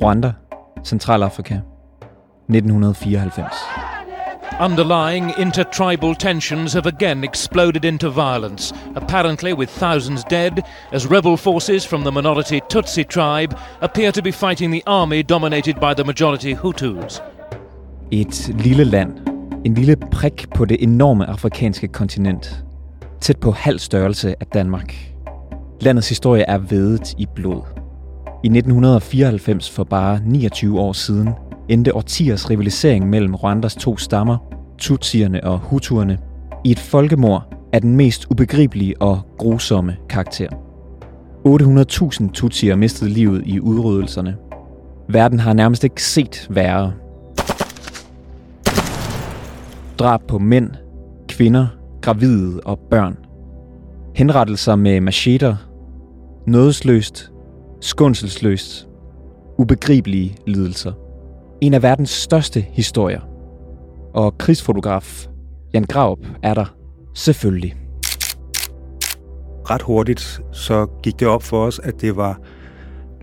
Rwanda, Centralafrika, 1994. Underlying intertribal tensions have again exploded into violence, apparently with thousands dead, as rebel forces from the minority Tutsi tribe appear to be fighting the army dominated by the majority Hutus. Et lille land. En lille prik på det enorme afrikanske kontinent. Tæt på halv størrelse af Danmark. Landets historie er vedet i blod. I 1994, for bare 29 år siden, endte årtiers rivalisering mellem Rwandas to stammer, Tutsierne og Hutuerne, i et folkemord af den mest ubegribelige og grusomme karakter. 800.000 Tutsier mistede livet i udryddelserne. Verden har nærmest ikke set værre. Drab på mænd, kvinder, gravide og børn. Henrettelser med macheter. Nådesløst. Skundselsløst. Ubegribelige lidelser. En af verdens største historier. Og krigsfotograf Jan Graup er der selvfølgelig. Ret hurtigt så gik det op for os, at det var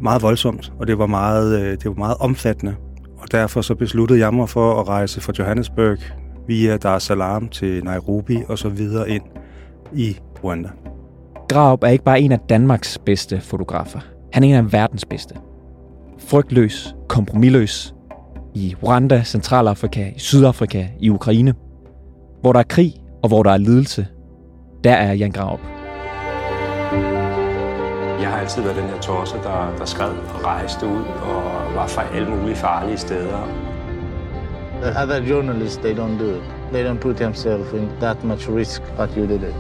meget voldsomt, og det var meget, øh, det var meget omfattende. Og derfor så besluttede jeg mig for at rejse fra Johannesburg via Dar es Salaam til Nairobi og så videre ind i Rwanda. Graup er ikke bare en af Danmarks bedste fotografer. Han er en af verdens bedste. Frygtløs, kompromilløs. I Rwanda, Centralafrika, i Sydafrika, i Ukraine. Hvor der er krig og hvor der er lidelse, der er Jan Graup. Jeg har altid været den her torse, der, der skred og rejste ud og var fra alle mulige farlige steder. The other journalists, they don't do it. They don't put themselves in that much risk, but you did it.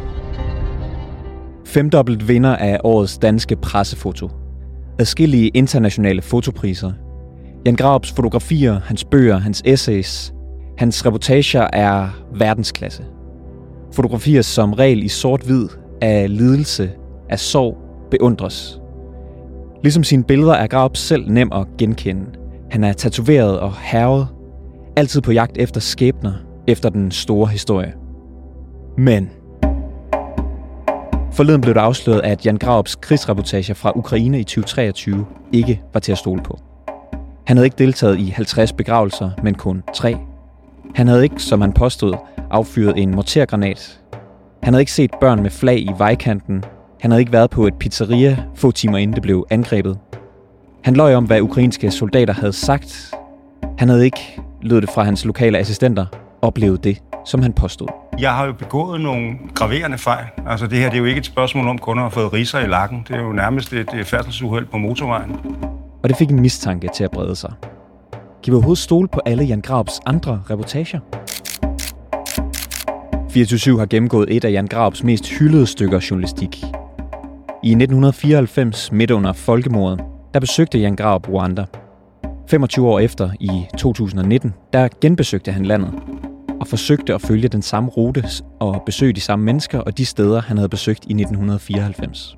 Femdobbelt vinder af årets danske pressefoto. Adskillige internationale fotopriser. Jan Graups fotografier, hans bøger, hans essays, hans reportager er verdensklasse. Fotografier som regel i sort-hvid af lidelse, af sorg, beundres. Ligesom sine billeder er Graup selv nem at genkende. Han er tatoveret og hervet, altid på jagt efter skæbner, efter den store historie. Men Forleden blev det afsløret, at Jan Graups krigsreportager fra Ukraine i 2023 ikke var til at stole på. Han havde ikke deltaget i 50 begravelser, men kun 3. Han havde ikke, som han påstod, affyret en mortergranat. Han havde ikke set børn med flag i vejkanten. Han havde ikke været på et pizzeria få timer inden det blev angrebet. Han løj om, hvad ukrainske soldater havde sagt. Han havde ikke, lød det fra hans lokale assistenter, oplevet det, som han påstod. Jeg har jo begået nogle graverende fejl. Altså det her det er jo ikke et spørgsmål om kun at have fået riser i lakken. Det er jo nærmest et et færdselsuheld på motorvejen. Og det fik en mistanke til at brede sig. Kan vi overhovedet stole på alle Jan Graups andre reportager? 24 har gennemgået et af Jan Graups mest hyldede stykker journalistik. I 1994, midt under folkemordet, der besøgte Jan Graup Rwanda. 25 år efter, i 2019, der genbesøgte han landet og forsøgte at følge den samme rute og besøge de samme mennesker og de steder, han havde besøgt i 1994.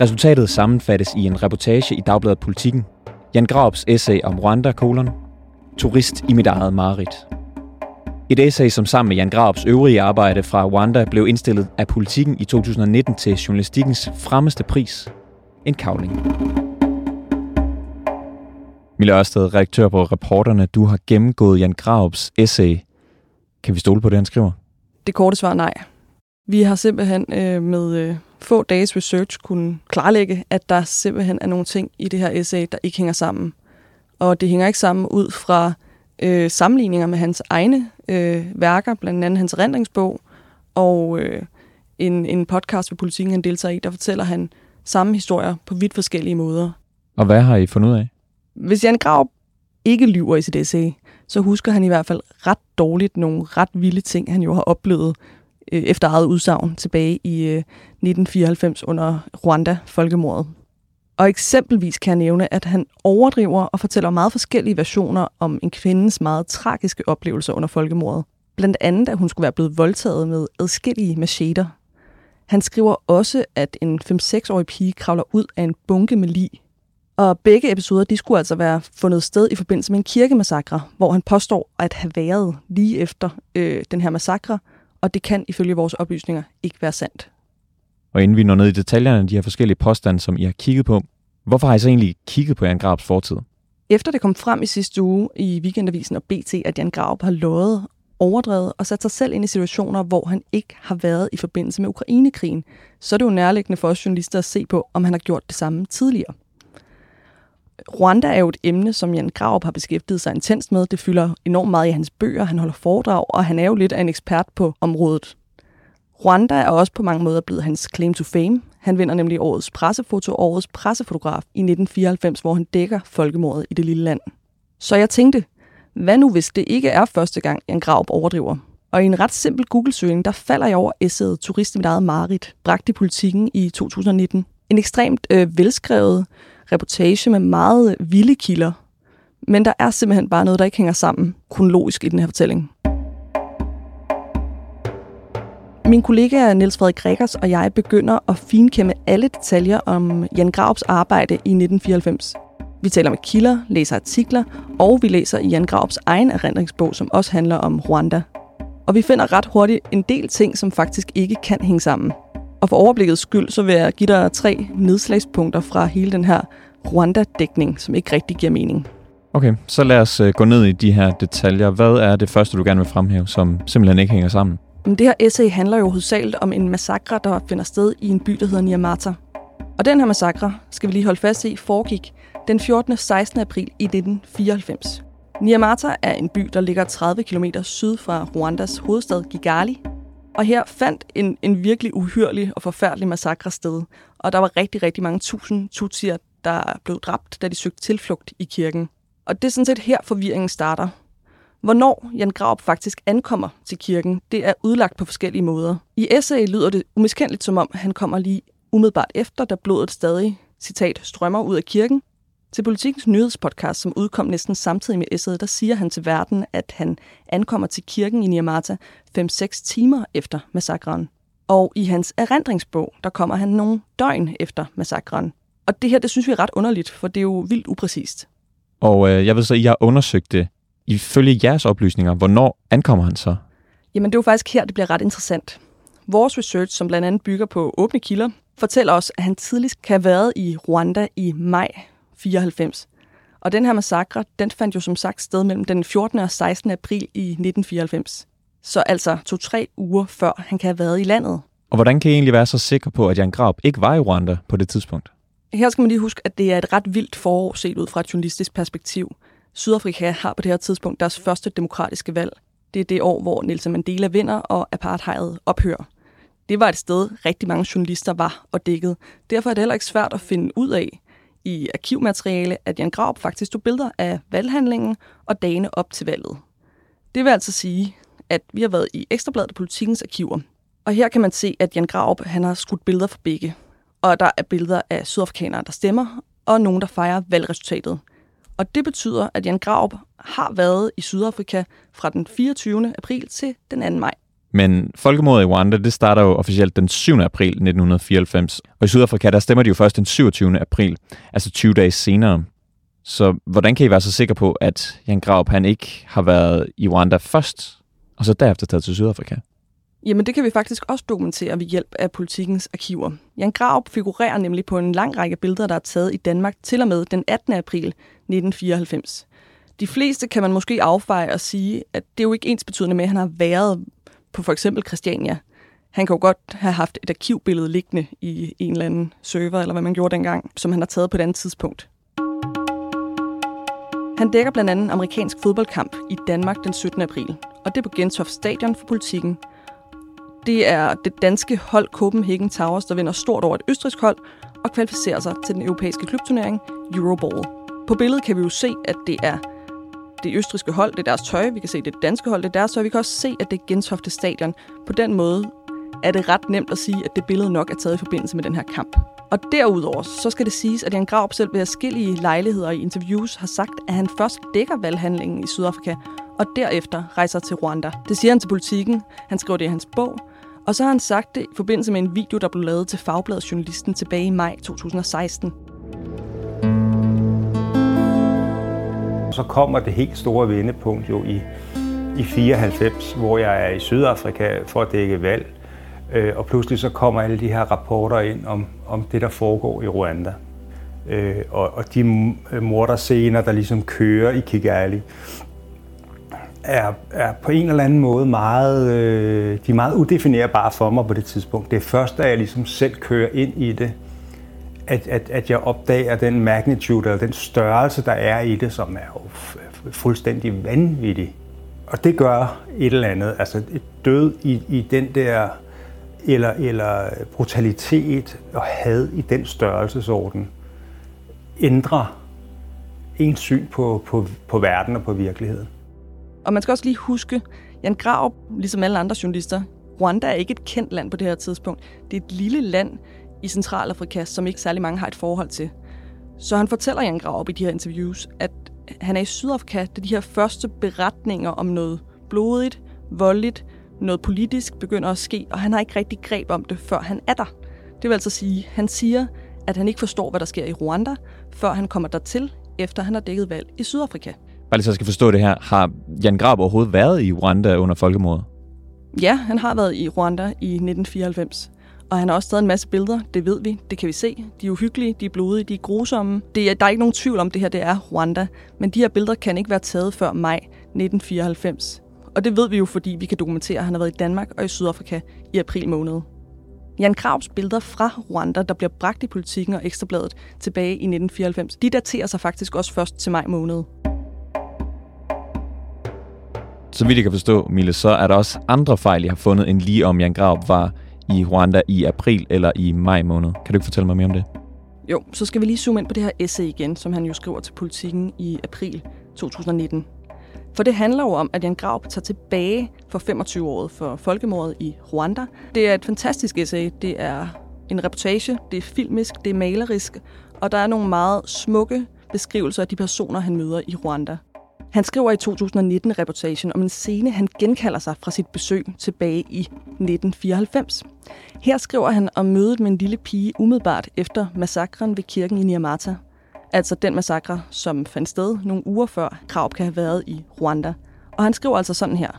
Resultatet sammenfattes i en reportage i Dagbladet Politikken. Jan Graups essay om Rwanda, kolon, Turist i mit eget mareridt. Et essay, som sammen med Jan Graups øvrige arbejde fra Rwanda blev indstillet af Politikken i 2019 til journalistikkens fremmeste pris, en kavling. Mille Ørsted, redaktør på Reporterne, du har gennemgået Jan Graups essay. Kan vi stole på det, han skriver? Det korte svar er nej. Vi har simpelthen øh, med øh, få dages research kunne klarlægge, at der simpelthen er nogle ting i det her essay, der ikke hænger sammen. Og det hænger ikke sammen ud fra øh, sammenligninger med hans egne øh, værker, blandt andet hans rendringsbog, og øh, en, en podcast ved politikken, han deltager i, der fortæller han samme historier på vidt forskellige måder. Og hvad har I fundet ud af? Hvis Jan Grav ikke lyver i sit essay, så husker han i hvert fald ret dårligt nogle ret vilde ting, han jo har oplevet øh, efter eget udsagn tilbage i øh, 1994 under Rwanda-folkemordet. Og eksempelvis kan jeg nævne, at han overdriver og fortæller meget forskellige versioner om en kvindes meget tragiske oplevelser under folkemordet. Blandt andet, at hun skulle være blevet voldtaget med adskillige macheter. Han skriver også, at en 5-6-årig pige kravler ud af en bunke med lig. Og begge episoder, de skulle altså være fundet sted i forbindelse med en kirkemassakre, hvor han påstår at have været lige efter øh, den her massakre, og det kan ifølge vores oplysninger ikke være sandt. Og inden vi når ned i detaljerne de her forskellige påstande, som I har kigget på, Hvorfor har I så egentlig kigget på Jan Grabs fortid? Efter det kom frem i sidste uge i Weekendavisen og BT, at Jan Graup har lovet, overdrevet og sat sig selv ind i situationer, hvor han ikke har været i forbindelse med Ukrainekrigen, så er det jo nærliggende for os journalister at se på, om han har gjort det samme tidligere. Rwanda er jo et emne, som Jan Graup har beskæftiget sig intenst med. Det fylder enormt meget i hans bøger, han holder foredrag, og han er jo lidt af en ekspert på området. Rwanda er også på mange måder blevet hans claim to fame. Han vinder nemlig årets pressefoto og årets pressefotograf i 1994, hvor han dækker folkemordet i det lille land. Så jeg tænkte, hvad nu hvis det ikke er første gang, Jan Graup overdriver? Og i en ret simpel Google-søgning, der falder jeg over essayet Turist i mit eget Marit, bragt i politikken i 2019. En ekstremt øh, velskrevet reportage med meget vilde kilder. Men der er simpelthen bare noget, der ikke hænger sammen kronologisk i den her fortælling. Min kollega Niels Frederik Gregers og jeg begynder at finkæmme alle detaljer om Jan Graups arbejde i 1994. Vi taler med kilder, læser artikler, og vi læser i Jan Graups egen erindringsbog, som også handler om Rwanda. Og vi finder ret hurtigt en del ting, som faktisk ikke kan hænge sammen. Og for overblikket skyld, så vil jeg give dig tre nedslagspunkter fra hele den her Rwanda-dækning, som ikke rigtig giver mening. Okay, så lad os øh, gå ned i de her detaljer. Hvad er det første, du gerne vil fremhæve, som simpelthen ikke hænger sammen? Det her essay handler jo hovedsageligt om en massakre, der finder sted i en by, der hedder Niamata. Og den her massakre, skal vi lige holde fast i, foregik den 14. 16. april i 1994. Niamata er en by, der ligger 30 km syd fra Rwandas hovedstad Kigali. Og her fandt en, en virkelig uhyrlig og forfærdelig massakre sted. Og der var rigtig, rigtig mange tusind tutsier, der blev dræbt, da de søgte tilflugt i kirken. Og det er sådan set her forvirringen starter. Hvornår Jan Graup faktisk ankommer til kirken, det er udlagt på forskellige måder. I essay lyder det umiskendeligt som om, han kommer lige umiddelbart efter, da blodet stadig, citat, strømmer ud af kirken. Til Politikens nyhedspodcast, som udkom næsten samtidig med essayet, der siger han til verden, at han ankommer til kirken i Niamata 5-6 timer efter massakren. Og i hans erindringsbog, der kommer han nogle døgn efter massakren. Og det her, det synes vi er ret underligt, for det er jo vildt upræcist. Og øh, jeg ved så, I har undersøgt det. Ifølge jeres oplysninger, hvornår ankommer han så? Jamen, det er jo faktisk her, det bliver ret interessant. Vores research, som blandt andet bygger på åbne kilder, fortæller os, at han tidligst kan have været i Rwanda i maj 94. Og den her massakre, den fandt jo som sagt sted mellem den 14. og 16. april i 1994. Så altså to-tre uger før han kan have været i landet. Og hvordan kan I egentlig være så sikker på, at Jan Graup ikke var i Rwanda på det tidspunkt? Her skal man lige huske, at det er et ret vildt forår set ud fra et journalistisk perspektiv. Sydafrika har på det her tidspunkt deres første demokratiske valg. Det er det år, hvor Nelson Mandela vinder og apartheid ophører. Det var et sted, rigtig mange journalister var og dækkede. Derfor er det heller ikke svært at finde ud af i arkivmateriale, at Jan Graup faktisk tog billeder af valghandlingen og dagene op til valget. Det vil altså sige, at vi har været i Ekstrabladet og Politikens arkiver. Og her kan man se, at Jan Graup han har skudt billeder for begge. Og der er billeder af sydafrikanere, der stemmer, og nogen, der fejrer valgresultatet. Og det betyder, at Jan Graup har været i Sydafrika fra den 24. april til den 2. maj. Men folkemordet i Rwanda, det starter jo officielt den 7. april 1994. Og i Sydafrika, der stemmer de jo først den 27. april, altså 20 dage senere. Så hvordan kan I være så sikre på, at Jan Graup han ikke har været i Rwanda først, og så derefter taget til Sydafrika? Jamen det kan vi faktisk også dokumentere ved hjælp af politikens arkiver. Jan Graup figurerer nemlig på en lang række billeder, der er taget i Danmark til og med den 18. april 1994. De fleste kan man måske affeje og sige, at det er jo ikke ens betydende med, at han har været på for eksempel Christiania. Han kan jo godt have haft et arkivbillede liggende i en eller anden server, eller hvad man gjorde dengang, som han har taget på et andet tidspunkt. Han dækker blandt andet en amerikansk fodboldkamp i Danmark den 17. april, og det er på Gentofte Stadion for politikken, det er det danske hold Copenhagen Towers, der vinder stort over et østrisk hold og kvalificerer sig til den europæiske klubturnering Euroball. På billedet kan vi jo se, at det er det østriske hold, det er deres tøj. Vi kan se, det danske hold, det er deres tøj. Vi kan også se, at det er Gentofte Stadion. På den måde er det ret nemt at sige, at det billede nok er taget i forbindelse med den her kamp. Og derudover, så skal det siges, at Jan Graup selv ved forskellige lejligheder i interviews har sagt, at han først dækker valghandlingen i Sydafrika, og derefter rejser til Rwanda. Det siger han til politikken. Han skriver det i hans bog. Og så har han sagt det i forbindelse med en video, der blev lavet til Fagbladet Journalisten tilbage i maj 2016. Så kommer det helt store vendepunkt jo i, i 94, hvor jeg er i Sydafrika for at dække valg. Øh, og pludselig så kommer alle de her rapporter ind om, om det, der foregår i Rwanda. øh, og, og de morderscener, der ligesom kører i Kigali, er, er på en eller anden måde meget, øh, de er meget udefinerbare for mig på det tidspunkt. Det er først, da jeg ligesom selv kører ind i det, at, at, at jeg opdager den magnitude, eller den størrelse, der er i det, som er jo fuldstændig vanvittig. Og det gør et eller andet, altså et død i, i den der, eller, eller brutalitet og had i den størrelsesorden, ændrer ens syn på, på, på verden og på virkeligheden. Og man skal også lige huske, Jan Grav, ligesom alle andre journalister, Rwanda er ikke et kendt land på det her tidspunkt. Det er et lille land i Centralafrika, som ikke særlig mange har et forhold til. Så han fortæller Jan Grav i de her interviews, at han er i Sydafrika, da de her første beretninger om noget blodigt, voldeligt, noget politisk begynder at ske, og han har ikke rigtig greb om det, før han er der. Det vil altså sige, han siger, at han ikke forstår, hvad der sker i Rwanda, før han kommer dertil, efter han har dækket valg i Sydafrika. Bare lige så jeg skal forstå det her. Har Jan Grab overhovedet været i Rwanda under folkemordet? Ja, han har været i Rwanda i 1994. Og han har også taget en masse billeder, det ved vi, det kan vi se. De er uhyggelige, de er blodige, de er grusomme. Det er, der er ikke nogen tvivl om, det her det er Rwanda. Men de her billeder kan ikke være taget før maj 1994. Og det ved vi jo, fordi vi kan dokumentere, at han har været i Danmark og i Sydafrika i april måned. Jan Kravs billeder fra Rwanda, der bliver bragt i politikken og Ekstrabladet tilbage i 1994, de daterer sig faktisk også først til maj måned. Så vidt jeg kan forstå, Mille, så er der også andre fejl, jeg har fundet, end lige om Jan Grav var i Rwanda i april eller i maj måned. Kan du ikke fortælle mig mere om det? Jo, så skal vi lige zoome ind på det her essay igen, som han jo skriver til politikken i april 2019. For det handler jo om, at Jan Grav tager tilbage for 25-året for folkemordet i Rwanda. Det er et fantastisk essay. Det er en reportage, det er filmisk, det er malerisk, og der er nogle meget smukke beskrivelser af de personer, han møder i Rwanda. Han skriver i 2019-reportagen om en scene, han genkalder sig fra sit besøg tilbage i 1994. Her skriver han om mødet med en lille pige umiddelbart efter massakren ved kirken i Niamata. Altså den massakre, som fandt sted nogle uger før Krav kan have været i Rwanda. Og han skriver altså sådan her.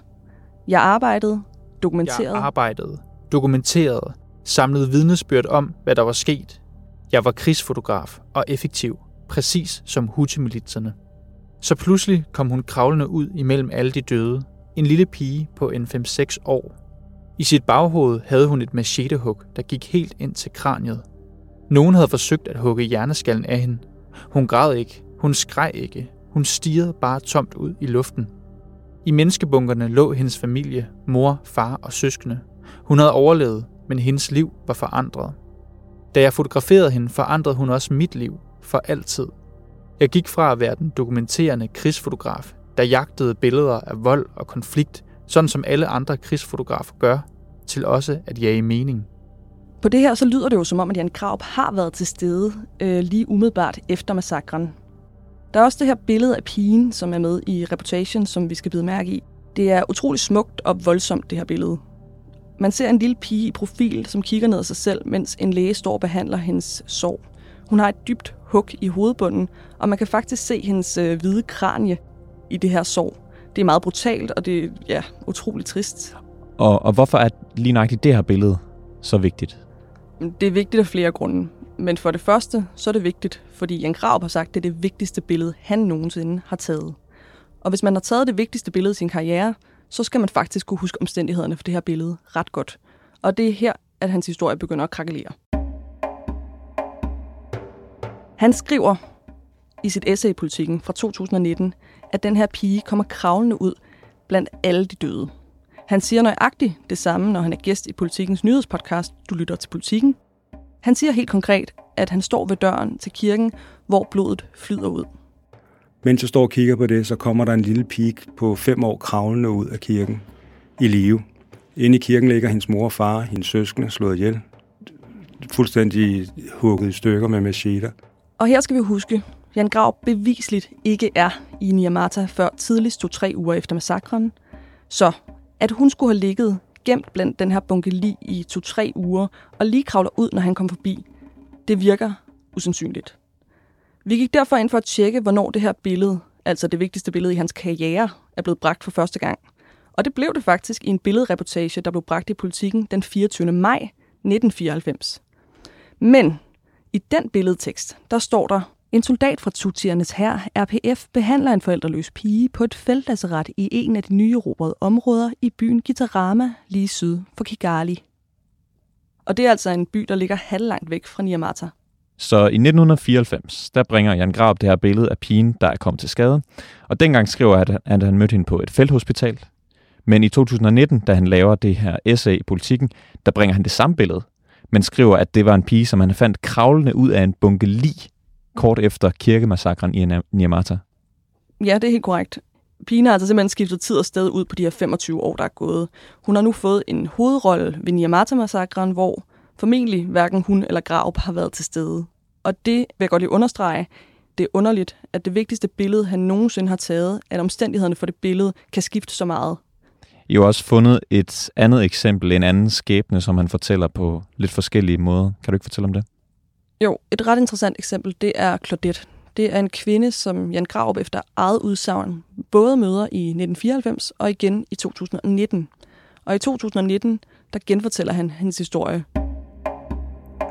Jeg arbejdede, dokumenterede... Jeg arbejdede, dokumenterede, samlede vidnesbyrd om, hvad der var sket. Jeg var krigsfotograf og effektiv, præcis som Houthi-militserne. Så pludselig kom hun kravlende ud imellem alle de døde. En lille pige på en 5-6 år. I sit baghoved havde hun et machetehug, der gik helt ind til kraniet. Nogen havde forsøgt at hugge hjerneskallen af hende. Hun græd ikke. Hun skreg ikke. Hun stirrede bare tomt ud i luften. I menneskebunkerne lå hendes familie, mor, far og søskende. Hun havde overlevet, men hendes liv var forandret. Da jeg fotograferede hende, forandrede hun også mit liv for altid. Jeg gik fra at være den dokumenterende krigsfotograf, der jagtede billeder af vold og konflikt, sådan som alle andre krigsfotografer gør, til også at jage mening. På det her så lyder det jo som om, at Jan Kraup har været til stede øh, lige umiddelbart efter massakren. Der er også det her billede af pigen, som er med i reportagen, som vi skal bide mærke i. Det er utrolig smukt og voldsomt, det her billede. Man ser en lille pige i profil, som kigger ned ad sig selv, mens en læge står og behandler hendes sorg. Hun har et dybt hug i hovedbunden, og man kan faktisk se hendes øh, hvide kranie i det her sår. Det er meget brutalt, og det er ja, utroligt trist. Og, og hvorfor er lige nøjagtigt det her billede så vigtigt? Det er vigtigt af flere grunde. Men for det første, så er det vigtigt, fordi Jan Grav har sagt, at det er det vigtigste billede, han nogensinde har taget. Og hvis man har taget det vigtigste billede i sin karriere, så skal man faktisk kunne huske omstændighederne for det her billede ret godt. Og det er her, at hans historie begynder at krakelere. Han skriver i sit essay i Politikken fra 2019, at den her pige kommer kravlende ud blandt alle de døde. Han siger nøjagtigt det samme, når han er gæst i Politikens nyhedspodcast, Du lytter til Politikken. Han siger helt konkret, at han står ved døren til kirken, hvor blodet flyder ud. Mens jeg står og kigger på det, så kommer der en lille pige på fem år kravlende ud af kirken i live. Inde i kirken ligger hendes mor og far, hendes søskende slået ihjel. Fuldstændig hugget i stykker med macheter. Og her skal vi huske, Jan Grav bevisligt ikke er i Niamata før tidligst to-tre uger efter massakren. Så at hun skulle have ligget gemt blandt den her bunke lig i to-tre uger, og lige kravler ud, når han kom forbi, det virker usandsynligt. Vi gik derfor ind for at tjekke, hvornår det her billede, altså det vigtigste billede i hans karriere, er blevet bragt for første gang. Og det blev det faktisk i en billedreportage, der blev bragt i politikken den 24. maj 1994. Men i den billedtekst, der står der, en soldat fra Tutiernes hær, RPF, behandler en forældreløs pige på et feltlasseret i en af de nye erobrede områder i byen Gitarama, lige syd for Kigali. Og det er altså en by, der ligger halvlangt væk fra Niamata. Så i 1994, der bringer Jan Grab det her billede af pigen, der er kommet til skade. Og dengang skriver han, at han mødte hende på et felthospital. Men i 2019, da han laver det her essay i politikken, der bringer han det samme billede, men skriver, at det var en pige, som han fandt kravlende ud af en bunke lig kort efter kirkemassakren i Niamata. Ja, det er helt korrekt. Pigen har altså simpelthen skiftet tid og sted ud på de her 25 år, der er gået. Hun har nu fået en hovedrolle ved Niamata-massakren, hvor formentlig hverken hun eller Graup har været til stede. Og det vil jeg godt lige understrege. Det er underligt, at det vigtigste billede, han nogensinde har taget, at omstændighederne for det billede kan skifte så meget. Har også fundet et andet eksempel, en anden skæbne, som han fortæller på lidt forskellige måder. Kan du ikke fortælle om det? Jo, et ret interessant eksempel, det er Claudette. Det er en kvinde, som Jan Graup efter eget udsagn både møder i 1994 og igen i 2019. Og i 2019, der genfortæller han hendes historie.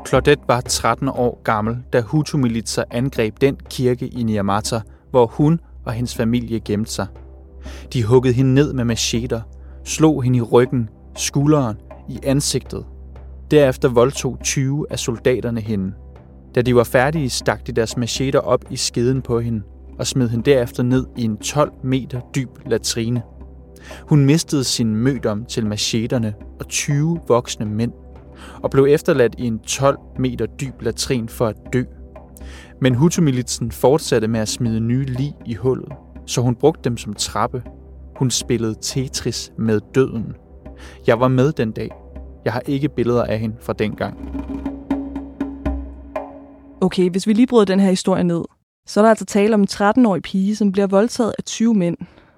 Claudette var 13 år gammel, da Hutu-militser angreb den kirke i Niamata, hvor hun og hendes familie gemte sig. De huggede hende ned med macheter, slog hende i ryggen, skulderen, i ansigtet. Derefter voldtog 20 af soldaterne hende. Da de var færdige, stak de deres macheter op i skeden på hende og smed hende derefter ned i en 12 meter dyb latrine. Hun mistede sin mødom til macheterne og 20 voksne mænd og blev efterladt i en 12 meter dyb latrin for at dø. Men Hutu-militsen fortsatte med at smide nye lig i hullet, så hun brugte dem som trappe. Hun spillede Tetris med døden. Jeg var med den dag. Jeg har ikke billeder af hende fra dengang. Okay, hvis vi lige bryder den her historie ned, så er der altså tale om en 13-årig pige, som bliver voldtaget af 20 mænd,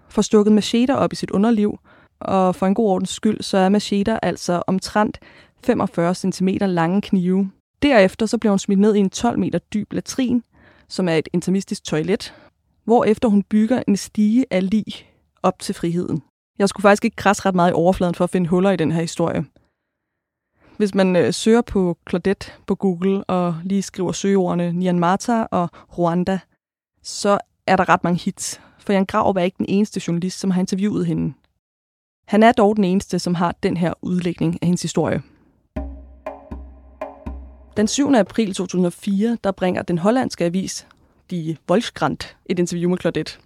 får stukket macheter op i sit underliv, og for en god ordens skyld, så er macheter altså omtrent 45 cm lange knive. Derefter så bliver hun smidt ned i en 12 meter dyb latrin, som er et intermistisk toilet, hvorefter hun bygger en stige af lig op til friheden. Jeg skulle faktisk ikke krasse ret meget i overfladen for at finde huller i den her historie. Hvis man øh, søger på Claudette på Google og lige skriver søgeordene Myanmar og Rwanda, så er der ret mange hits. For Jan Grav er ikke den eneste journalist, som har interviewet hende. Han er dog den eneste, som har den her udlægning af hendes historie. Den 7. april 2004, der bringer den hollandske avis Die Volkskrant et interview med Claudette.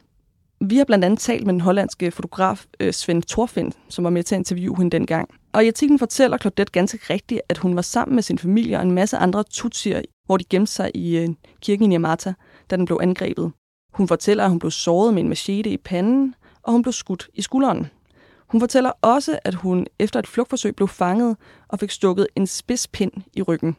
Vi har blandt andet talt med den hollandske fotograf øh, Svend Sven som var med til at interviewe hende dengang. Og i artiklen fortæller Claudette ganske rigtigt, at hun var sammen med sin familie og en masse andre tutsier, hvor de gemte sig i øh, kirken i Niamata, da den blev angrebet. Hun fortæller, at hun blev såret med en machete i panden, og hun blev skudt i skulderen. Hun fortæller også, at hun efter et flugtforsøg blev fanget og fik stukket en spidspind i ryggen.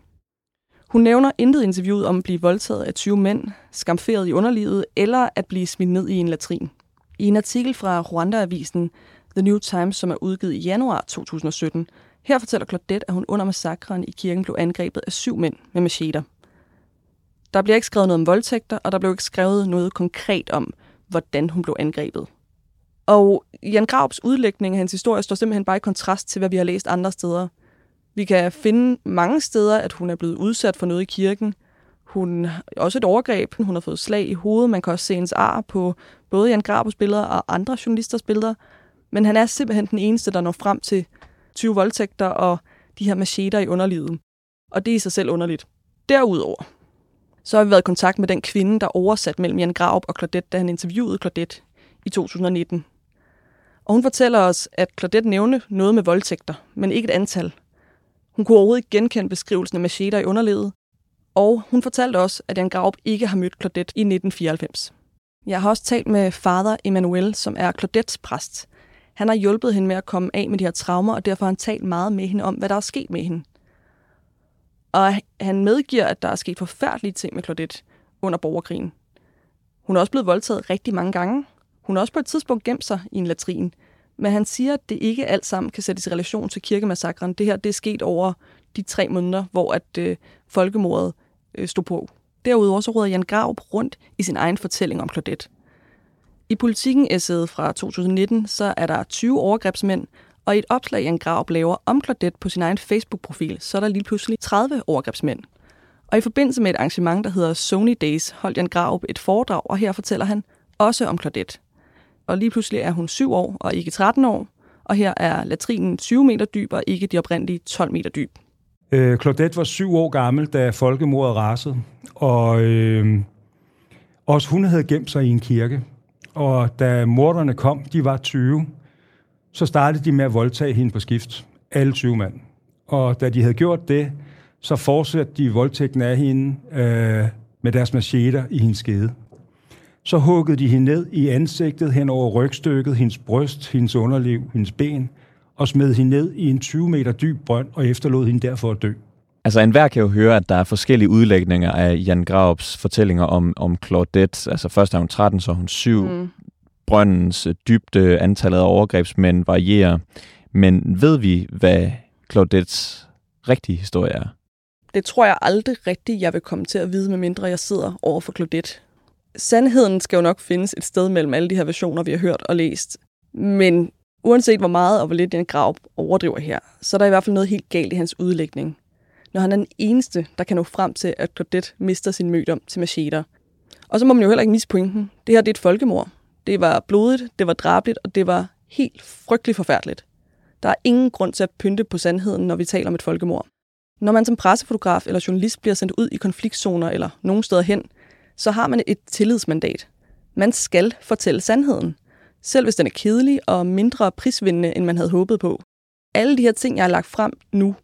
Hun nævner intet interviewet om at blive voldtaget af 20 mænd, skamferet i underlivet eller at blive smidt ned i en latrin. I en artikel fra Rwanda-avisen The New Times, som er udgivet i januar 2017, her fortæller Claudette, at hun under massakren i kirken blev angrebet af syv mænd med macheter. Der bliver ikke skrevet noget om voldtægter, og der blev ikke skrevet noget konkret om, hvordan hun blev angrebet. Og Jan Graups udlægning af hans historie står simpelthen bare i kontrast til, hvad vi har læst andre steder. Vi kan finde mange steder, at hun er blevet udsat for noget i kirken. Hun har også et overgreb. Hun har fået slag i hovedet. Man kan også se hendes ar på både Jan Grabus billeder og andre journalisters billeder. Men han er simpelthen den eneste, der når frem til 20 voldtægter og de her macheter i underlivet. Og det er i sig selv underligt. Derudover, så har vi været i kontakt med den kvinde, der oversat mellem Jan Graup og Claudette, da han interviewede Claudette i 2019. Og hun fortæller os, at Claudette nævnte noget med voldtægter, men ikke et antal. Hun kunne overhovedet ikke genkende beskrivelsen af macheter i underlivet, og hun fortalte også, at Jan Graup ikke har mødt Claudette i 1994. Jeg har også talt med fader Emmanuel, som er Claudettes præst. Han har hjulpet hende med at komme af med de her traumer, og derfor har han talt meget med hende om, hvad der er sket med hende. Og han medgiver, at der er sket forfærdelige ting med Claudette under borgerkrigen. Hun er også blevet voldtaget rigtig mange gange. Hun har også på et tidspunkt gemt sig i en latrin. Men han siger, at det ikke alt sammen kan sættes i relation til kirkemassakren. Det her det er sket over de tre måneder, hvor at øh, folkemordet øh, stod på. Derudover så råder Jan Graup rundt i sin egen fortælling om Claudette. I politikken essayet fra 2019, så er der 20 overgrebsmænd, og i et opslag, Jan Graup laver om Claudette på sin egen Facebook-profil, så er der lige pludselig 30 overgrebsmænd. Og i forbindelse med et arrangement, der hedder Sony Days, holdt Jan Graup et foredrag, og her fortæller han også om Claudette. Og lige pludselig er hun 7 år og ikke 13 år, og her er latrinen 20 meter dyb og ikke de oprindelige 12 meter dyb. Øh, Claudette var 7 år gammel, da folkemordet rasede, og øh, også hun havde gemt sig i en kirke. Og da morderne kom, de var 20, så startede de med at voldtage hende på skift. Alle 20 mand. Og da de havde gjort det, så fortsatte de voldtægten af hende øh, med deres macheter i hendes skede. Så huggede de hende ned i ansigtet hen over rygstykket, hendes bryst, hendes underliv, hendes ben, og smed hende ned i en 20 meter dyb brønd og efterlod hende derfor at dø. Altså enhver kan jo høre, at der er forskellige udlægninger af Jan Graups fortællinger om, om Claudette. Altså først er hun 13, så er hun 7. Mm. Brøndens dybde, antallet af overgrebsmænd varierer. Men ved vi, hvad Claudettes rigtige historie er? Det tror jeg aldrig rigtigt, jeg vil komme til at vide, medmindre jeg sidder over for Claudette. Sandheden skal jo nok findes et sted mellem alle de her versioner, vi har hørt og læst. Men uanset hvor meget og hvor lidt Jan Grav overdriver her, så er der i hvert fald noget helt galt i hans udlægning. Når han er den eneste, der kan nå frem til, at Claudette mister sin mødom til macheter. Og så må man jo heller ikke misse pointen. Det her det er et folkemord. Det var blodigt, det var drabligt, og det var helt frygteligt forfærdeligt. Der er ingen grund til at pynte på sandheden, når vi taler om et folkemord. Når man som pressefotograf eller journalist bliver sendt ud i konfliktzoner eller nogen steder hen, så har man et tillidsmandat. Man skal fortælle sandheden, selv hvis den er kedelig og mindre prisvindende, end man havde håbet på. Alle de her ting, jeg har lagt frem nu,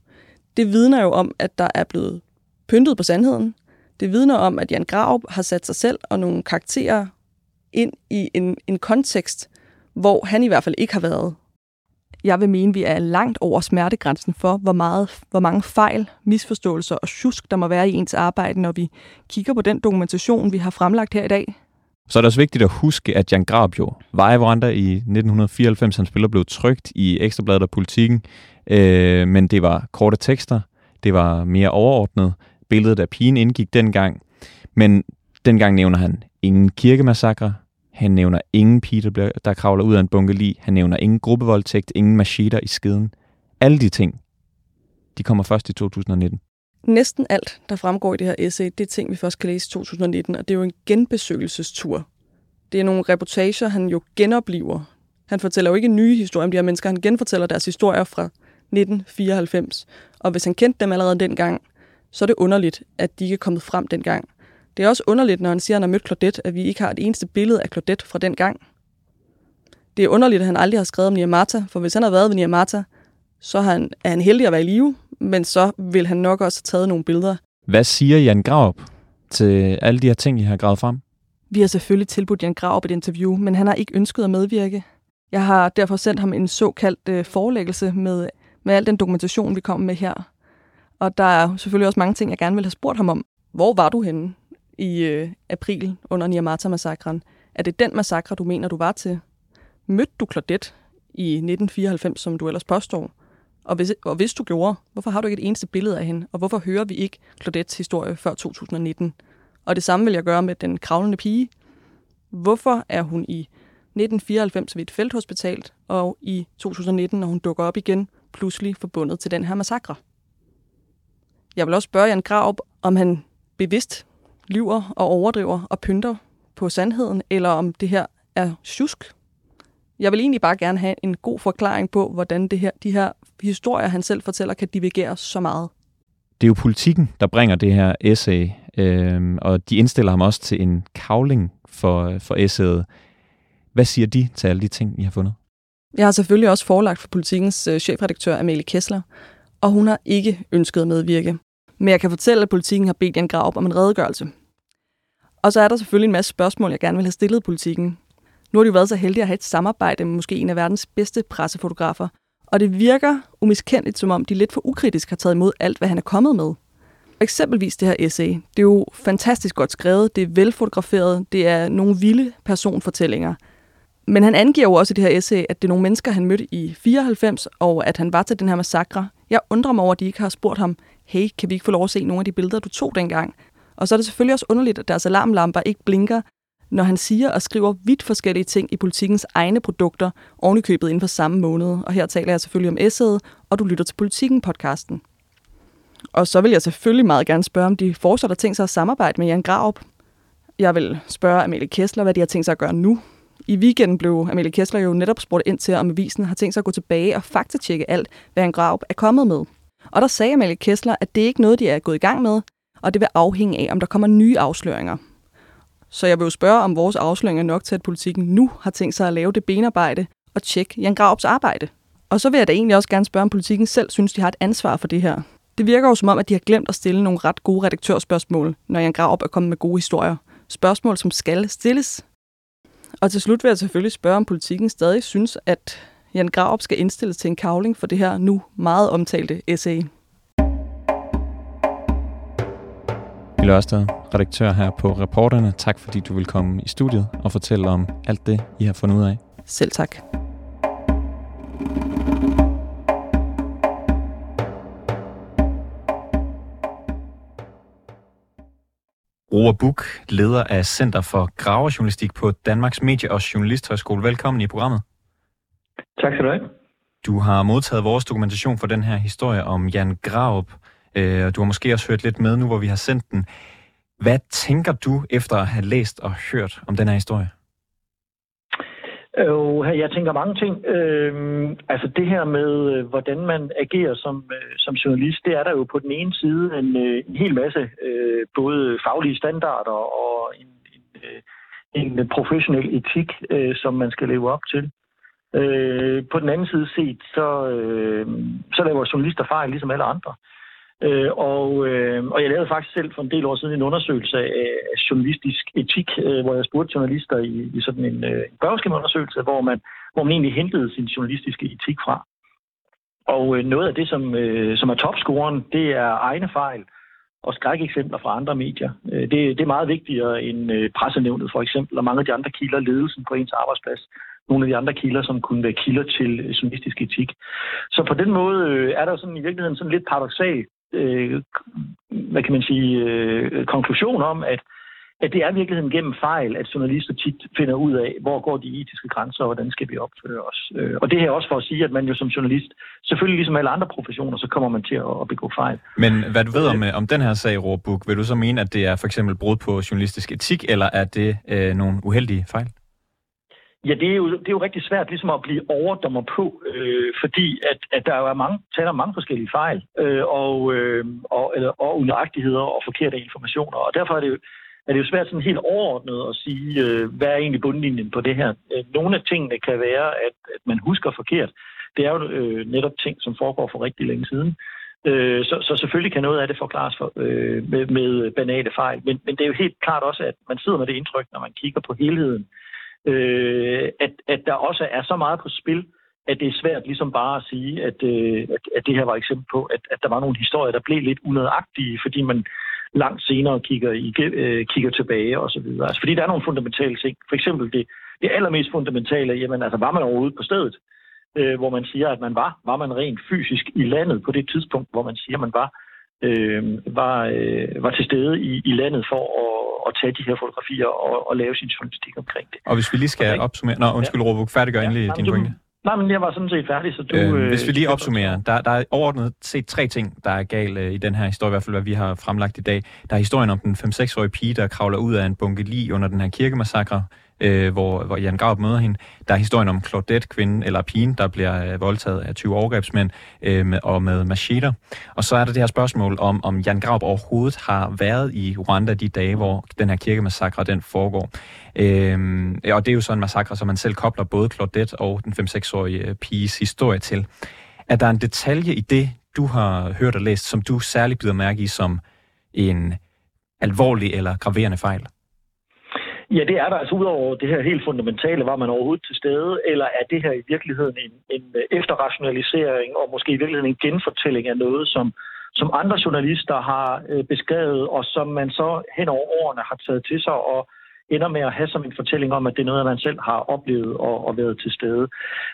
det vidner jo om, at der er blevet pyntet på sandheden. Det vidner om, at Jan Graup har sat sig selv og nogle karakterer ind i en, en kontekst, hvor han i hvert fald ikke har været. Jeg vil mene, at vi er langt over smertegrænsen for, hvor, meget, hvor mange fejl, misforståelser og tjusk, der må være i ens arbejde, når vi kigger på den dokumentation, vi har fremlagt her i dag. Så er det også vigtigt at huske, at Jan Grab jo var i Rwanda i 1994. Han spiller blev trygt i Ekstrabladet og Politikken, øh, men det var korte tekster, det var mere overordnet. Billedet af pigen indgik dengang, men dengang nævner han ingen kirkemassakre, han nævner ingen pige, der, bliver, der kravler ud af en bunke lige. Han nævner ingen gruppevoldtægt, ingen macheter i skeden. Alle de ting, de kommer først i 2019. Næsten alt, der fremgår i det her essay, det er ting, vi først kan læse i 2019, og det er jo en genbesøgelsestur. Det er nogle reportager, han jo genopliver. Han fortæller jo ikke nye historier om de her mennesker, han genfortæller deres historier fra 1994. Og hvis han kendte dem allerede dengang, så er det underligt, at de ikke er kommet frem dengang. Det er også underligt, når han siger, at han har mødt Claudette, at vi ikke har et eneste billede af Claudette fra den gang. Det er underligt, at han aldrig har skrevet om Niamata, for hvis han havde været ved Niamata, så er han, er han heldig at være i live, men så vil han nok også have taget nogle billeder. Hvad siger Jan Graup til alle de her ting, I har gravet frem? Vi har selvfølgelig tilbudt Jan Graup et interview, men han har ikke ønsket at medvirke. Jeg har derfor sendt ham en såkaldt øh, forelæggelse med, med al den dokumentation, vi kommer med her. Og der er selvfølgelig også mange ting, jeg gerne vil have spurgt ham om. Hvor var du henne i øh, april under Niamata-massakren? Er det den massakre, du mener, du var til? Mødte du Claudette i 1994, som du ellers påstår? Og hvis, og hvis du gjorde, hvorfor har du ikke et eneste billede af hende? Og hvorfor hører vi ikke Claudettes historie før 2019? Og det samme vil jeg gøre med den kravlende pige. Hvorfor er hun i 1994 ved et felthospital, og i 2019, når hun dukker op igen, pludselig forbundet til den her massakre? Jeg vil også spørge Jan Graup, om han bevidst lyver og overdriver og pynter på sandheden, eller om det her er tjusk. Jeg vil egentlig bare gerne have en god forklaring på, hvordan det her, de her historier, han selv fortæller, kan divergere så meget. Det er jo politikken, der bringer det her essay, øh, og de indstiller ham også til en kavling for, for essayet. Hvad siger de til alle de ting, I har fundet? Jeg har selvfølgelig også forelagt for politikens øh, chefredaktør Amalie Kessler, og hun har ikke ønsket at medvirke. Men jeg kan fortælle, at politikken har bedt Jan Graup om en redegørelse. Og så er der selvfølgelig en masse spørgsmål, jeg gerne vil have stillet politikken. Nu har de jo været så heldige at have et samarbejde med måske en af verdens bedste pressefotografer, og det virker umiskendeligt, som om de lidt for ukritisk har taget imod alt, hvad han er kommet med. Eksempelvis det her essay. Det er jo fantastisk godt skrevet, det er velfotograferet, det er nogle vilde personfortællinger. Men han angiver jo også i det her essay, at det er nogle mennesker, han mødte i 94, og at han var til den her massakre. Jeg undrer mig over, at de ikke har spurgt ham, hey, kan vi ikke få lov at se nogle af de billeder, du tog dengang? Og så er det selvfølgelig også underligt, at deres alarmlamper ikke blinker, når han siger og skriver vidt forskellige ting i politikens egne produkter, ovenikøbet inden for samme måned. Og her taler jeg selvfølgelig om essayet, og du lytter til Politikken-podcasten. Og så vil jeg selvfølgelig meget gerne spørge, om de fortsat har tænkt sig at samarbejde med Jan Graup. Jeg vil spørge Amelie Kessler, hvad de har tænkt sig at gøre nu. I weekenden blev Amelie Kessler jo netop spurgt ind til, om avisen har tænkt sig at gå tilbage og faktatjekke alt, hvad Jan Graup er kommet med. Og der sagde Amalie Kessler, at det ikke er noget, de er gået i gang med, og det vil afhænge af, om der kommer nye afsløringer. Så jeg vil jo spørge, om vores afsløringer er nok til, at politikken nu har tænkt sig at lave det benarbejde og tjekke Jan Graups arbejde. Og så vil jeg da egentlig også gerne spørge, om politikken selv synes, de har et ansvar for det her. Det virker jo som om, at de har glemt at stille nogle ret gode redaktørspørgsmål, når Jan Graup er kommet med gode historier. Spørgsmål, som skal stilles. Og til slut vil jeg selvfølgelig spørge, om politikken stadig synes, at Jan Graup skal indstilles til en kavling for det her nu meget omtalte essay. Mille Ørsted, redaktør her på Reporterne. Tak fordi du vil komme i studiet og fortælle om alt det, I har fundet ud af. Selv tak. Roar Buk, leder af Center for Graverjournalistik på Danmarks Medie- og Journalisthøjskole. Velkommen i programmet. Tak skal du have. Du har modtaget vores dokumentation for den her historie om Jan Graup. Øh, du har måske også hørt lidt med nu, hvor vi har sendt den. Hvad tænker du efter at have læst og hørt om den her historie? Øh, jeg tænker mange ting. Øh, altså det her med, øh, hvordan man agerer som, øh, som journalist, det er der jo på den ene side en, øh, en hel masse øh, både faglige standarder og en, en, øh, en professionel etik, øh, som man skal leve op til. Øh, på den anden side set, så, øh, så laver journalister fejl ligesom alle andre. Øh, Øh, og, øh, og jeg lavede faktisk selv for en del år siden en undersøgelse af, af journalistisk etik, øh, hvor jeg spurgte journalister i, i sådan en, øh, en hvor man, hvor man egentlig hentede sin journalistiske etik fra. Og øh, noget af det, som, øh, som er topscoren, det er egne fejl og skrækeksempler fra andre medier. Øh, det, det er meget vigtigere end øh, pressenævnet for eksempel, og mange af de andre kilder, ledelsen på ens arbejdsplads, nogle af de andre kilder, som kunne være kilder til journalistisk etik. Så på den måde øh, er der sådan i virkeligheden sådan lidt paradoxal øh, hvad kan man sige, øh, konklusion om, at, at det er virkeligheden gennem fejl, at journalister tit finder ud af, hvor går de etiske grænser, og hvordan skal vi opføre os. Øh, og det her også for at sige, at man jo som journalist, selvfølgelig ligesom alle andre professioner, så kommer man til at, at begå fejl. Men hvad du ved om, øh, om den her sag, Råbuk, vil du så mene, at det er for eksempel brud på journalistisk etik, eller er det øh, nogle uheldige fejl? Ja, det er, jo, det er jo rigtig svært ligesom at blive overdommer på, øh, fordi at, at der er mange, taler om mange forskellige fejl øh, og, øh, og, eller, og unøjagtigheder og forkerte informationer, og derfor er det jo, er det jo svært sådan helt overordnet at sige, øh, hvad er egentlig bundlinjen på det her. Øh, nogle af tingene kan være, at, at man husker forkert. Det er jo øh, netop ting, som foregår for rigtig længe siden. Øh, så, så selvfølgelig kan noget af det forklares for, øh, med, med banale fejl, men, men det er jo helt klart også, at man sidder med det indtryk, når man kigger på helheden, øh, Øh, at, at der også er så meget på spil, at det er svært ligesom bare at sige, at, øh, at, at det her var et eksempel på, at, at der var nogle historier, der blev lidt unødagtige, fordi man langt senere kigger, i, øh, kigger tilbage og så videre. Altså, fordi der er nogle fundamentale ting. For eksempel det, det allermest fundamentale, jamen altså, var man overhovedet på stedet, øh, hvor man siger, at man var? Var man rent fysisk i landet på det tidspunkt, hvor man siger, at man var? Øh, var, øh, var til stede i, i landet for at at tage de her fotografier og, og lave sin journalistik omkring det. Og hvis vi lige skal okay. opsummere... Nå, undskyld, ja. Robuk, færdiggør ja, endelig din pointe. Nej, men jeg var sådan set færdig, så du... Øh, hvis vi lige opsummerer, der, der er overordnet set tre ting, der er galt øh, i den her historie, i hvert fald hvad vi har fremlagt i dag. Der er historien om den 5-6-årige pige, der kravler ud af en bunke lige under den her kirkemassakre, øh, hvor, hvor Jan Graup møder hende. Der er historien om Claudette, kvinden eller pigen, der bliver øh, voldtaget af 20 overgrebsmænd øh, med, og med macheter. Og så er der det her spørgsmål om, om Jan Graup overhovedet har været i Rwanda de dage, hvor den her kirkemassakre den foregår. Øh, og det er jo sådan en massakre, som man selv kobler både Claudette og den 5-6-årige øh, piges historie til. Er der en detalje i det, du har hørt og læst, som du særligt bider mærke i som en alvorlig eller graverende fejl? Ja, det er der. Altså udover det her helt fundamentale, var man overhovedet til stede, eller er det her i virkeligheden en, en øh, efterrationalisering og måske i virkeligheden en genfortælling af noget, som, som andre journalister har øh, beskrevet, og som man så hen over årene har taget til sig og ender med at have som en fortælling om, at det er noget, man selv har oplevet og, og været til stede.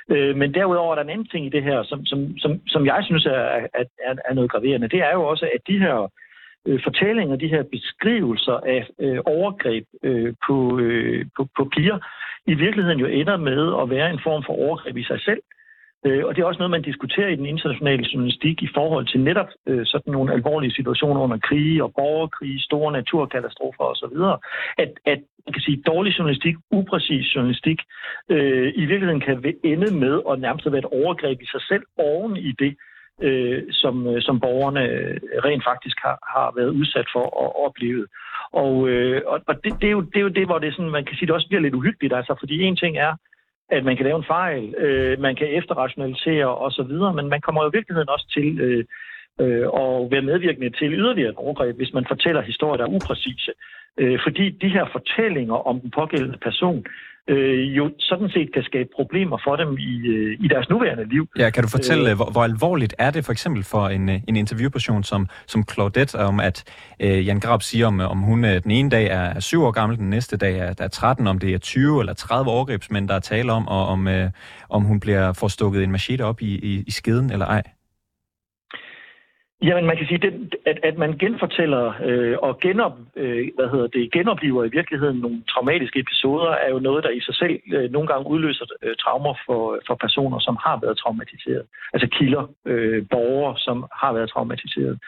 Øh, men derudover er der en anden ting i det her, som, som, som, som jeg synes er, er, er noget graverende. Det er jo også, at de her øh, fortællinger, de her beskrivelser af øh, overgreb øh, på, øh, på, på piger, i virkeligheden jo ender med at være en form for overgreb i sig selv. Øh, og det er også noget, man diskuterer i den internationale journalistik i forhold til netop øh, sådan nogle alvorlige situationer under krige og borgerkrige, store naturkatastrofer osv. At, at man kan sige, dårlig journalistik, upræcis journalistik, øh, i virkeligheden kan ende med at nærmest være et overgreb i sig selv oven i det, øh, som, øh, som borgerne øh, rent faktisk har, har været udsat for og oplevet. Og, øh, og det, det, er jo, det er jo det, hvor det sådan, man kan sige, det også bliver lidt uhyggeligt, altså, fordi en ting er, at man kan lave en fejl, øh, man kan efterrationalisere osv., men man kommer jo i virkeligheden også til øh, øh, at være medvirkende til yderligere overgreb, hvis man fortæller historier, der er upræcise. Øh, fordi de her fortællinger om den pågældende person øh, jo sådan set kan skabe problemer for dem i, øh, i deres nuværende liv. Ja, kan du fortælle, øh, hvor, hvor alvorligt er det for eksempel for en, øh, en interviewperson som, som Claudette, om at øh, Jan Grab siger, om, om hun øh, den ene dag er 7 år gammel, den næste dag er, er 13, om det er 20 eller 30 overgrebsmænd, der er tale om, og om, øh, om hun bliver forstukket en machete op i, i, i skeden eller ej? Jamen, man kan sige, det, at, at man genfortæller øh, og genop, øh, hvad hedder det, genoplever i virkeligheden nogle traumatiske episoder, er jo noget, der i sig selv øh, nogle gange udløser øh, traumer for, for personer, som har været traumatiseret. Altså kilder, øh, borgere, som har været traumatiseret.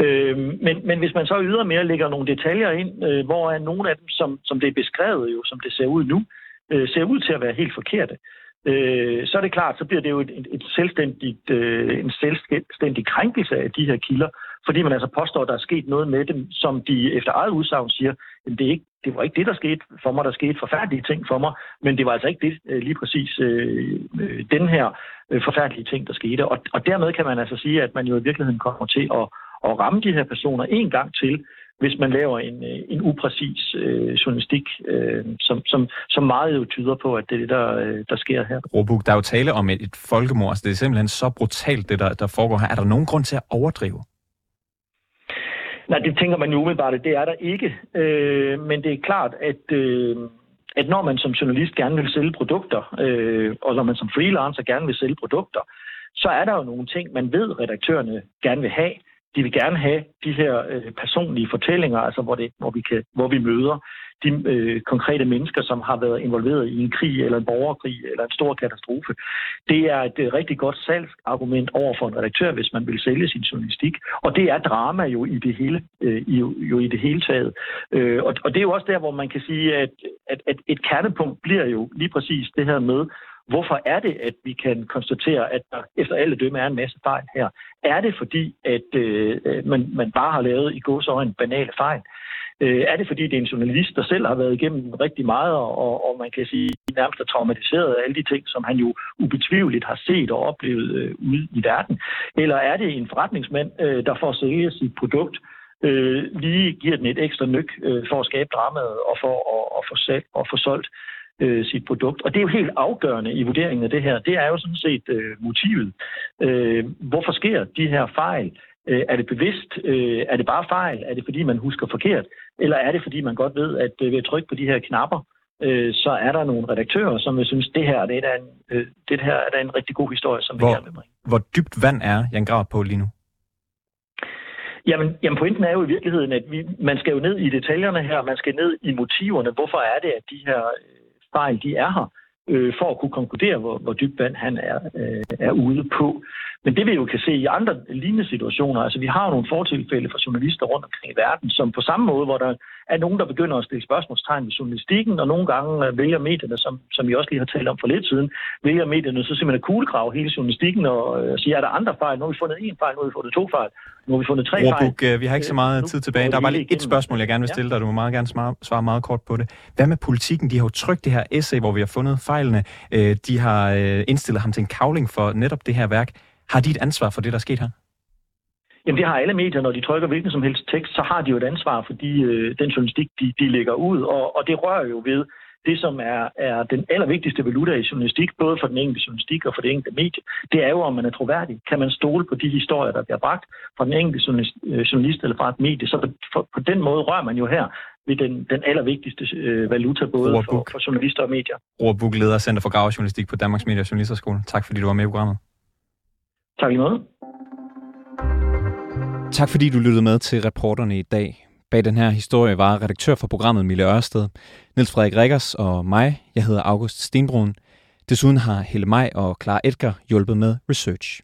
Øh, men, men hvis man så ydermere lægger nogle detaljer ind, øh, hvor er nogle af dem, som, som det er beskrevet jo, som det ser ud nu, øh, ser ud til at være helt forkerte, øh, øh, så er det klart, så bliver det jo et, et, et selvstændigt, øh, en selvstændig krænkelse af de her kilder, fordi man altså påstår, at der er sket noget med dem, som de efter eget udsagn siger, at det, er ikke, det var ikke det, der skete for mig, der skete forfærdelige ting for mig, men det var altså ikke det øh, lige præcis øh, øh, den her øh, forfærdelige ting, der skete. Og, og dermed kan man altså sige, at man jo i virkeligheden kommer til at, at ramme de her personer en gang til, hvis man laver en, øh, en upræcis øh, journalistik, øh, som, som, som meget jo tyder på, at det er det, der, øh, der sker her. Robuk, der er jo tale om et, et folkemord, altså det er simpelthen så brutalt, det der, der foregår her. Er der nogen grund til at overdrive? Nej, det tænker man jo umiddelbart, det er der ikke. Øh, men det er klart, at, øh, at når man som journalist gerne vil sælge produkter, øh, og når man som freelancer gerne vil sælge produkter, så er der jo nogle ting, man ved, redaktørerne gerne vil have de vil gerne have de her øh, personlige fortællinger, altså hvor, det, hvor, vi, kan, hvor vi møder de øh, konkrete mennesker, som har været involveret i en krig eller en borgerkrig eller en stor katastrofe. Det er et øh, rigtig godt salgsargument over for en redaktør, hvis man vil sælge sin journalistik. Og det er drama jo i det hele, øh, jo, jo i det hele taget. Øh, og, og det er jo også der, hvor man kan sige, at, at, at et kernepunkt bliver jo lige præcis det her med, Hvorfor er det, at vi kan konstatere, at der efter alle dømme er en masse fejl her? Er det fordi, at øh, man, man bare har lavet i godsøjne banale fejl? Øh, er det fordi, det er en journalist, der selv har været igennem rigtig meget, og, og man kan sige, nærmest er traumatiseret af alle de ting, som han jo ubetvivligt har set og oplevet øh, ude i verden? Eller er det en forretningsmand, øh, der får at sælge sit produkt, øh, lige giver den et ekstra nyk øh, for at skabe dramaet og for at, at, få, salg, og få solgt øh, sit produkt. Og det er jo helt afgørende i vurderingen af det her. Det er jo sådan set øh, motivet. Øh, hvorfor sker de her fejl? Øh, er det bevidst? Øh, er det bare fejl? Er det fordi, man husker forkert? Eller er det fordi, man godt ved, at øh, ved at trykke på de her knapper, øh, så er der nogle redaktører, som vil synes, det her, det er en, øh, det her er en rigtig god historie, som hvor, vi gerne vil bringe. Hvor dybt vand er Jan Grav på lige nu? Jamen, jamen pointen er jo i virkeligheden, at vi, man skal jo ned i detaljerne her, man skal ned i motiverne. Hvorfor er det, at de her fejl, de er her, øh, for at kunne konkludere, hvor, hvor dybt vand han er, øh, er ude på. Men det vi jo kan se i andre lignende situationer, altså vi har jo nogle fortilfælde for journalister rundt omkring i verden, som på samme måde, hvor der er nogen, der begynder at stille spørgsmålstegn ved journalistikken, og nogle gange øh, vælger medierne, som, som vi også lige har talt om for lidt siden, vælger medierne så simpelthen at kuglegrave hele journalistikken og øh, sige, er der andre fejl? Nu har vi fundet en fejl, nu har vi fundet to fejl, nu har vi fundet tre Robuk, fejl. Øh, vi har ikke så meget øh, tid tilbage. Der er bare lige et spørgsmål, jeg gerne vil stille dig, du må meget gerne svare meget kort på det. Hvad med politikken? De har jo trykt det her essay, hvor vi har fundet fejlene. De har indstillet ham til en kavling for netop det her værk. Har de et ansvar for det, der er sket her? Jamen det har alle medier, når de trykker hvilken som helst tekst, så har de jo et ansvar for de, øh, den journalistik, de, de lægger ud, og, og det rører jo ved det, som er, er den allervigtigste valuta i journalistik, både for den enkelte journalistik og for det enkelte medie, det er jo, om man er troværdig. Kan man stole på de historier, der bliver bragt fra den enkelte journalist, øh, journalist eller fra et medie? Så på, på den måde rører man jo her ved den, den allervigtigste øh, valuta, både for, for journalister og medier. Roar Buk, leder Center for Gravejournalistik på Danmarks Medie- og Journalisterskole. Tak fordi du var med i programmet. Tak i måde. Tak fordi du lyttede med til reporterne i dag. Bag den her historie var redaktør for programmet Mille Ørsted, Niels Frederik Rikkers og mig. Jeg hedder August Stenbrun. Desuden har Helle Maj og Clara Edgar hjulpet med research.